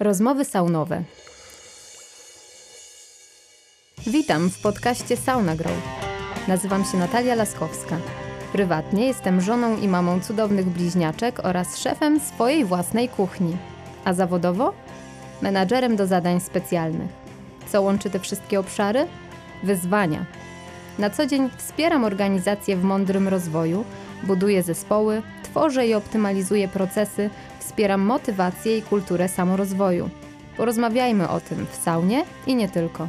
Rozmowy saunowe. Witam w podcaście Sauna Grow. Nazywam się Natalia Laskowska. Prywatnie jestem żoną i mamą cudownych bliźniaczek oraz szefem swojej własnej kuchni. A zawodowo? Menadżerem do zadań specjalnych. Co łączy te wszystkie obszary? Wyzwania. Na co dzień wspieram organizacje w mądrym rozwoju, buduję zespoły, tworzę i optymalizuję procesy, wspieram motywację i kulturę samorozwoju. Porozmawiajmy o tym w saunie i nie tylko.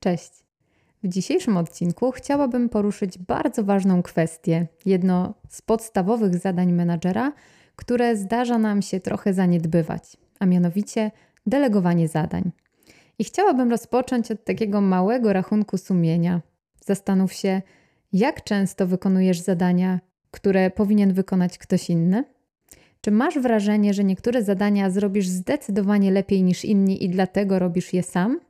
Cześć. W dzisiejszym odcinku chciałabym poruszyć bardzo ważną kwestię, jedno z podstawowych zadań menadżera, które zdarza nam się trochę zaniedbywać, a mianowicie delegowanie zadań. I chciałabym rozpocząć od takiego małego rachunku sumienia. Zastanów się, jak często wykonujesz zadania, które powinien wykonać ktoś inny? Czy masz wrażenie, że niektóre zadania zrobisz zdecydowanie lepiej niż inni i dlatego robisz je sam?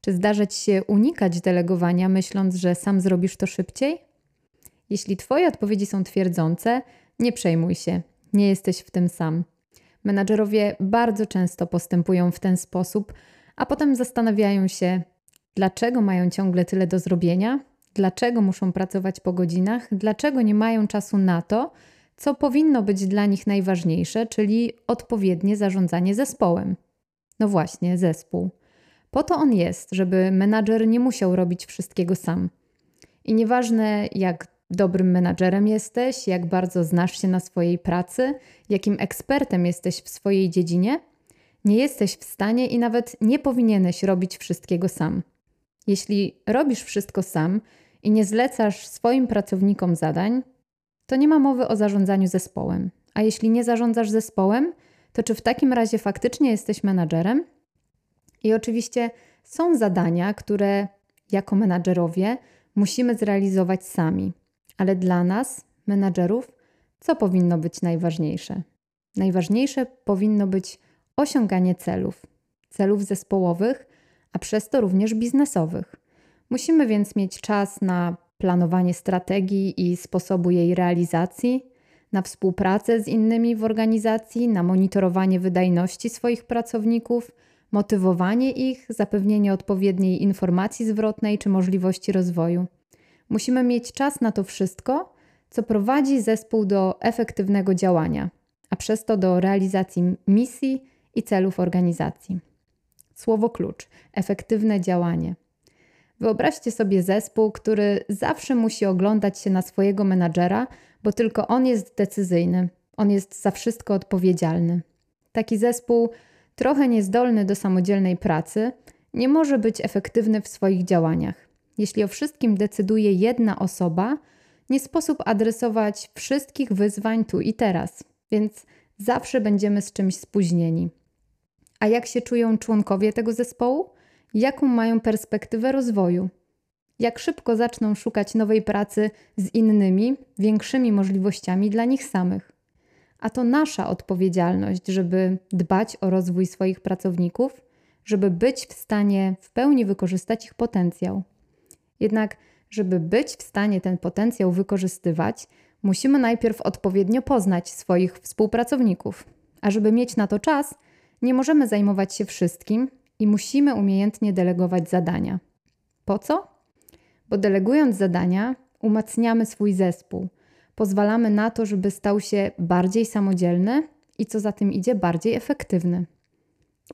Czy zdarza ci się unikać delegowania, myśląc, że sam zrobisz to szybciej? Jeśli Twoje odpowiedzi są twierdzące, nie przejmuj się, nie jesteś w tym sam. Menadżerowie bardzo często postępują w ten sposób, a potem zastanawiają się, dlaczego mają ciągle tyle do zrobienia, dlaczego muszą pracować po godzinach, dlaczego nie mają czasu na to, co powinno być dla nich najważniejsze, czyli odpowiednie zarządzanie zespołem. No właśnie, zespół. Po to on jest, żeby menadżer nie musiał robić wszystkiego sam. I nieważne, jak dobrym menadżerem jesteś, jak bardzo znasz się na swojej pracy, jakim ekspertem jesteś w swojej dziedzinie, nie jesteś w stanie i nawet nie powinieneś robić wszystkiego sam. Jeśli robisz wszystko sam i nie zlecasz swoim pracownikom zadań, to nie ma mowy o zarządzaniu zespołem. A jeśli nie zarządzasz zespołem, to czy w takim razie faktycznie jesteś menadżerem? I oczywiście są zadania, które jako menadżerowie musimy zrealizować sami, ale dla nas, menadżerów, co powinno być najważniejsze? Najważniejsze powinno być osiąganie celów, celów zespołowych, a przez to również biznesowych. Musimy więc mieć czas na planowanie strategii i sposobu jej realizacji, na współpracę z innymi w organizacji, na monitorowanie wydajności swoich pracowników, motywowanie ich, zapewnienie odpowiedniej informacji zwrotnej czy możliwości rozwoju. Musimy mieć czas na to wszystko, co prowadzi zespół do efektywnego działania, a przez to do realizacji misji i celów organizacji. Słowo klucz efektywne działanie. Wyobraźcie sobie zespół, który zawsze musi oglądać się na swojego menadżera, bo tylko on jest decyzyjny, on jest za wszystko odpowiedzialny. Taki zespół, trochę niezdolny do samodzielnej pracy, nie może być efektywny w swoich działaniach. Jeśli o wszystkim decyduje jedna osoba, nie sposób adresować wszystkich wyzwań tu i teraz, więc zawsze będziemy z czymś spóźnieni. A jak się czują członkowie tego zespołu? jaką mają perspektywę rozwoju, jak szybko zaczną szukać nowej pracy z innymi, większymi możliwościami dla nich samych. A to nasza odpowiedzialność, żeby dbać o rozwój swoich pracowników, żeby być w stanie w pełni wykorzystać ich potencjał. Jednak, żeby być w stanie ten potencjał wykorzystywać, musimy najpierw odpowiednio poznać swoich współpracowników. A żeby mieć na to czas, nie możemy zajmować się wszystkim i musimy umiejętnie delegować zadania. Po co? Bo delegując zadania, umacniamy swój zespół, pozwalamy na to, żeby stał się bardziej samodzielny i co za tym idzie, bardziej efektywny.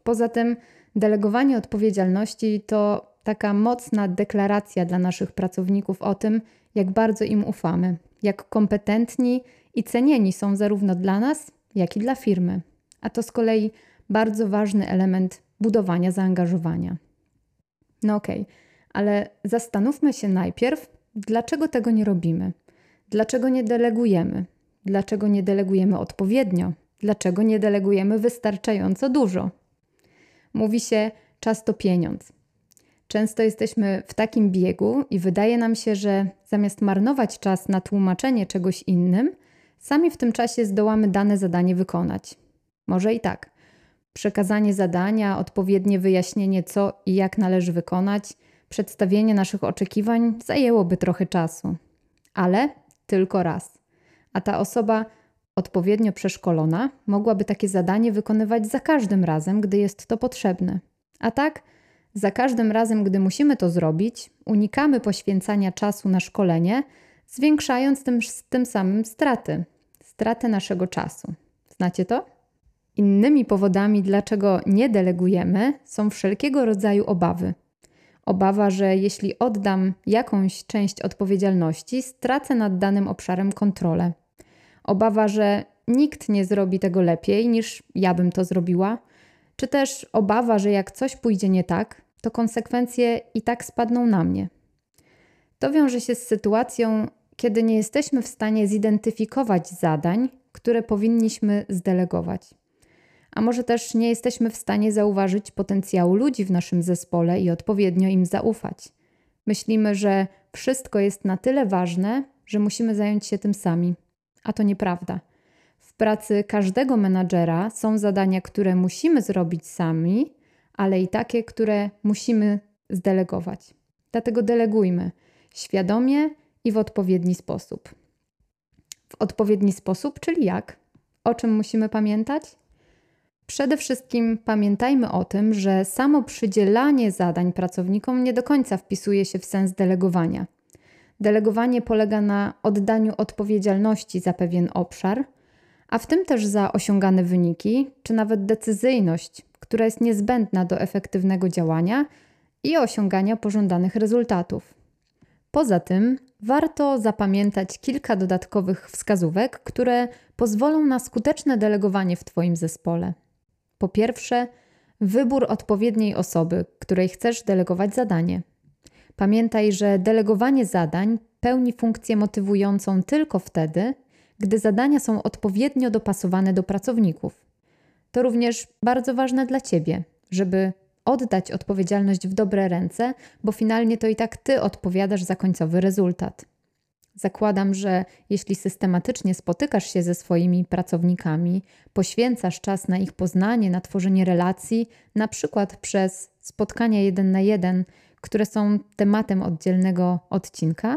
Poza tym, delegowanie odpowiedzialności to taka mocna deklaracja dla naszych pracowników o tym, jak bardzo im ufamy, jak kompetentni i cenieni są zarówno dla nas, jak i dla firmy. A to z kolei bardzo ważny element budowania zaangażowania. No okej, okay, ale zastanówmy się najpierw, dlaczego tego nie robimy, dlaczego nie delegujemy, dlaczego nie delegujemy odpowiednio, dlaczego nie delegujemy wystarczająco dużo. Mówi się, czas to pieniądz. Często jesteśmy w takim biegu i wydaje nam się, że zamiast marnować czas na tłumaczenie czegoś innym, sami w tym czasie zdołamy dane zadanie wykonać. Może i tak przekazanie zadania, odpowiednie wyjaśnienie, co i jak należy wykonać, przedstawienie naszych oczekiwań zajęłoby trochę czasu. Ale tylko raz. A ta osoba odpowiednio przeszkolona, mogłaby takie zadanie wykonywać za każdym razem, gdy jest to potrzebne. A tak, za każdym razem, gdy musimy to zrobić, unikamy poświęcania czasu na szkolenie, zwiększając tym, tym samym straty, straty naszego czasu. Znacie to? Innymi powodami, dlaczego nie delegujemy, są wszelkiego rodzaju obawy. Obawa, że jeśli oddam jakąś część odpowiedzialności, stracę nad danym obszarem kontrolę. Obawa, że nikt nie zrobi tego lepiej niż ja bym to zrobiła, czy też obawa, że jak coś pójdzie nie tak, to konsekwencje i tak spadną na mnie. To wiąże się z sytuacją, kiedy nie jesteśmy w stanie zidentyfikować zadań, które powinniśmy zdelegować. A może też nie jesteśmy w stanie zauważyć potencjału ludzi w naszym zespole i odpowiednio im zaufać. Myślimy, że wszystko jest na tyle ważne, że musimy zająć się tym sami. A to nieprawda. W pracy każdego menadżera są zadania, które musimy zrobić sami, ale i takie, które musimy zdelegować. Dlatego delegujmy świadomie i w odpowiedni sposób. W odpowiedni sposób, czyli jak? O czym musimy pamiętać? Przede wszystkim pamiętajmy o tym, że samo przydzielanie zadań pracownikom nie do końca wpisuje się w sens delegowania. Delegowanie polega na oddaniu odpowiedzialności za pewien obszar, a w tym też za osiągane wyniki, czy nawet decyzyjność, która jest niezbędna do efektywnego działania i osiągania pożądanych rezultatów. Poza tym warto zapamiętać kilka dodatkowych wskazówek, które pozwolą na skuteczne delegowanie w Twoim zespole. Po pierwsze, wybór odpowiedniej osoby, której chcesz delegować zadanie. Pamiętaj, że delegowanie zadań pełni funkcję motywującą tylko wtedy, gdy zadania są odpowiednio dopasowane do pracowników. To również bardzo ważne dla Ciebie, żeby oddać odpowiedzialność w dobre ręce, bo finalnie to i tak Ty odpowiadasz za końcowy rezultat. Zakładam, że jeśli systematycznie spotykasz się ze swoimi pracownikami, poświęcasz czas na ich poznanie, na tworzenie relacji, na przykład przez spotkania jeden na jeden, które są tematem oddzielnego odcinka,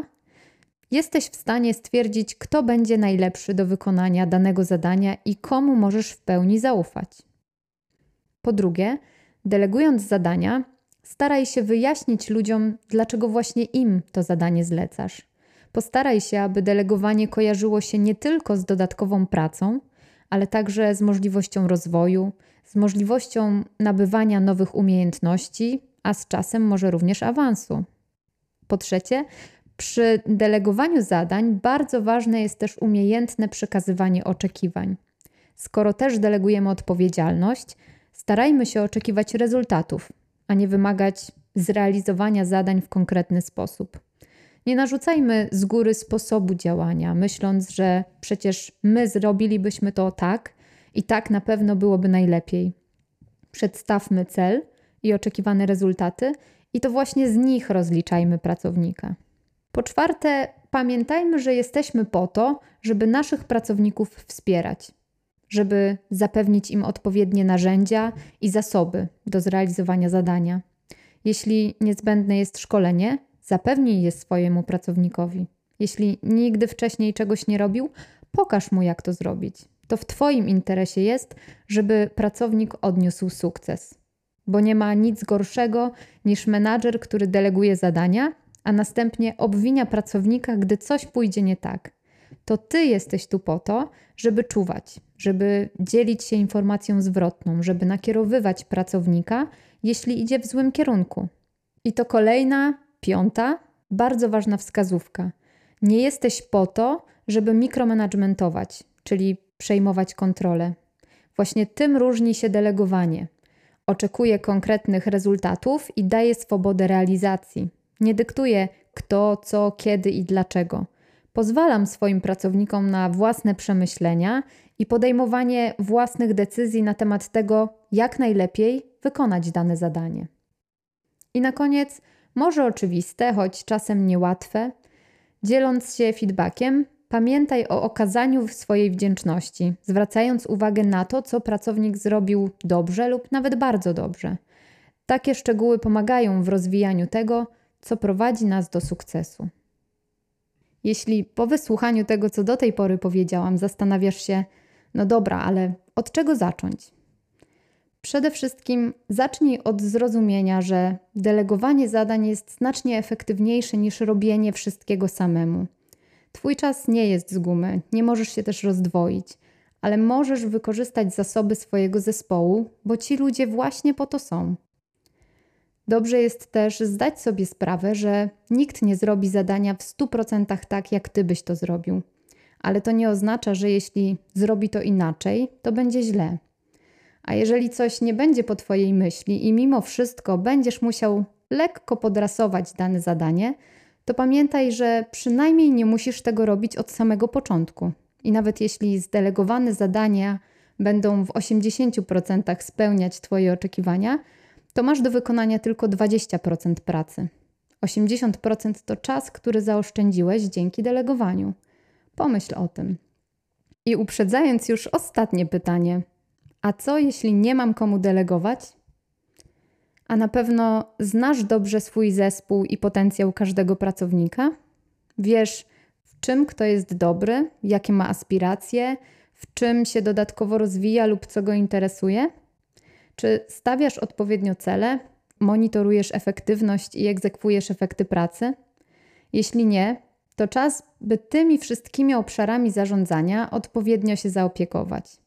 jesteś w stanie stwierdzić, kto będzie najlepszy do wykonania danego zadania i komu możesz w pełni zaufać. Po drugie, delegując zadania, staraj się wyjaśnić ludziom, dlaczego właśnie im to zadanie zlecasz. Postaraj się, aby delegowanie kojarzyło się nie tylko z dodatkową pracą, ale także z możliwością rozwoju, z możliwością nabywania nowych umiejętności, a z czasem może również awansu. Po trzecie, przy delegowaniu zadań bardzo ważne jest też umiejętne przekazywanie oczekiwań. Skoro też delegujemy odpowiedzialność, starajmy się oczekiwać rezultatów, a nie wymagać zrealizowania zadań w konkretny sposób. Nie narzucajmy z góry sposobu działania, myśląc, że przecież my zrobilibyśmy to tak i tak na pewno byłoby najlepiej. Przedstawmy cel i oczekiwane rezultaty i to właśnie z nich rozliczajmy pracownika. Po czwarte, pamiętajmy, że jesteśmy po to, żeby naszych pracowników wspierać, żeby zapewnić im odpowiednie narzędzia i zasoby do zrealizowania zadania. Jeśli niezbędne jest szkolenie, Zapewnij je swojemu pracownikowi. Jeśli nigdy wcześniej czegoś nie robił, pokaż mu, jak to zrobić. To w Twoim interesie jest, żeby pracownik odniósł sukces. Bo nie ma nic gorszego niż menadżer, który deleguje zadania, a następnie obwinia pracownika, gdy coś pójdzie nie tak. To Ty jesteś tu po to, żeby czuwać, żeby dzielić się informacją zwrotną, żeby nakierowywać pracownika, jeśli idzie w złym kierunku. I to kolejna Piąta, bardzo ważna wskazówka. Nie jesteś po to, żeby mikromanagementować, czyli przejmować kontrolę. Właśnie tym różni się delegowanie. Oczekuje konkretnych rezultatów i daje swobodę realizacji. Nie dyktuje kto, co, kiedy i dlaczego. Pozwalam swoim pracownikom na własne przemyślenia i podejmowanie własnych decyzji na temat tego, jak najlepiej wykonać dane zadanie. I na koniec może oczywiste, choć czasem niełatwe. Dzieląc się feedbackiem, pamiętaj o okazaniu swojej wdzięczności, zwracając uwagę na to, co pracownik zrobił dobrze lub nawet bardzo dobrze. Takie szczegóły pomagają w rozwijaniu tego, co prowadzi nas do sukcesu. Jeśli po wysłuchaniu tego, co do tej pory powiedziałam, zastanawiasz się, no dobra, ale od czego zacząć? Przede wszystkim zacznij od zrozumienia, że delegowanie zadań jest znacznie efektywniejsze niż robienie wszystkiego samemu. Twój czas nie jest z gumy, nie możesz się też rozdwoić, ale możesz wykorzystać zasoby swojego zespołu, bo ci ludzie właśnie po to są. Dobrze jest też zdać sobie sprawę, że nikt nie zrobi zadania w 100% tak, jak ty byś to zrobił. Ale to nie oznacza, że jeśli zrobi to inaczej, to będzie źle. A jeżeli coś nie będzie po Twojej myśli i mimo wszystko będziesz musiał lekko podrasować dane zadanie, to pamiętaj, że przynajmniej nie musisz tego robić od samego początku. I nawet jeśli zdelegowane zadania będą w 80% spełniać Twoje oczekiwania, to masz do wykonania tylko 20% pracy. 80% to czas, który zaoszczędziłeś dzięki delegowaniu. Pomyśl o tym. I uprzedzając już ostatnie pytanie, a co jeśli nie mam komu delegować? A na pewno znasz dobrze swój zespół i potencjał każdego pracownika? Wiesz, w czym kto jest dobry, jakie ma aspiracje, w czym się dodatkowo rozwija lub co go interesuje? Czy stawiasz odpowiednio cele, monitorujesz efektywność i egzekwujesz efekty pracy? Jeśli nie, to czas, by tymi wszystkimi obszarami zarządzania odpowiednio się zaopiekować.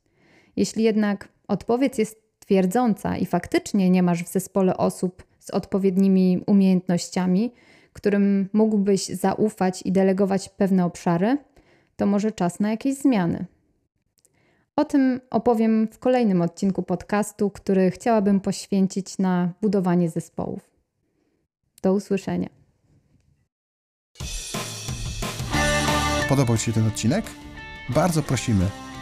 Jeśli jednak odpowiedź jest twierdząca i faktycznie nie masz w zespole osób z odpowiednimi umiejętnościami, którym mógłbyś zaufać i delegować pewne obszary, to może czas na jakieś zmiany. O tym opowiem w kolejnym odcinku podcastu, który chciałabym poświęcić na budowanie zespołów. Do usłyszenia. Podobał Ci się ten odcinek? Bardzo prosimy,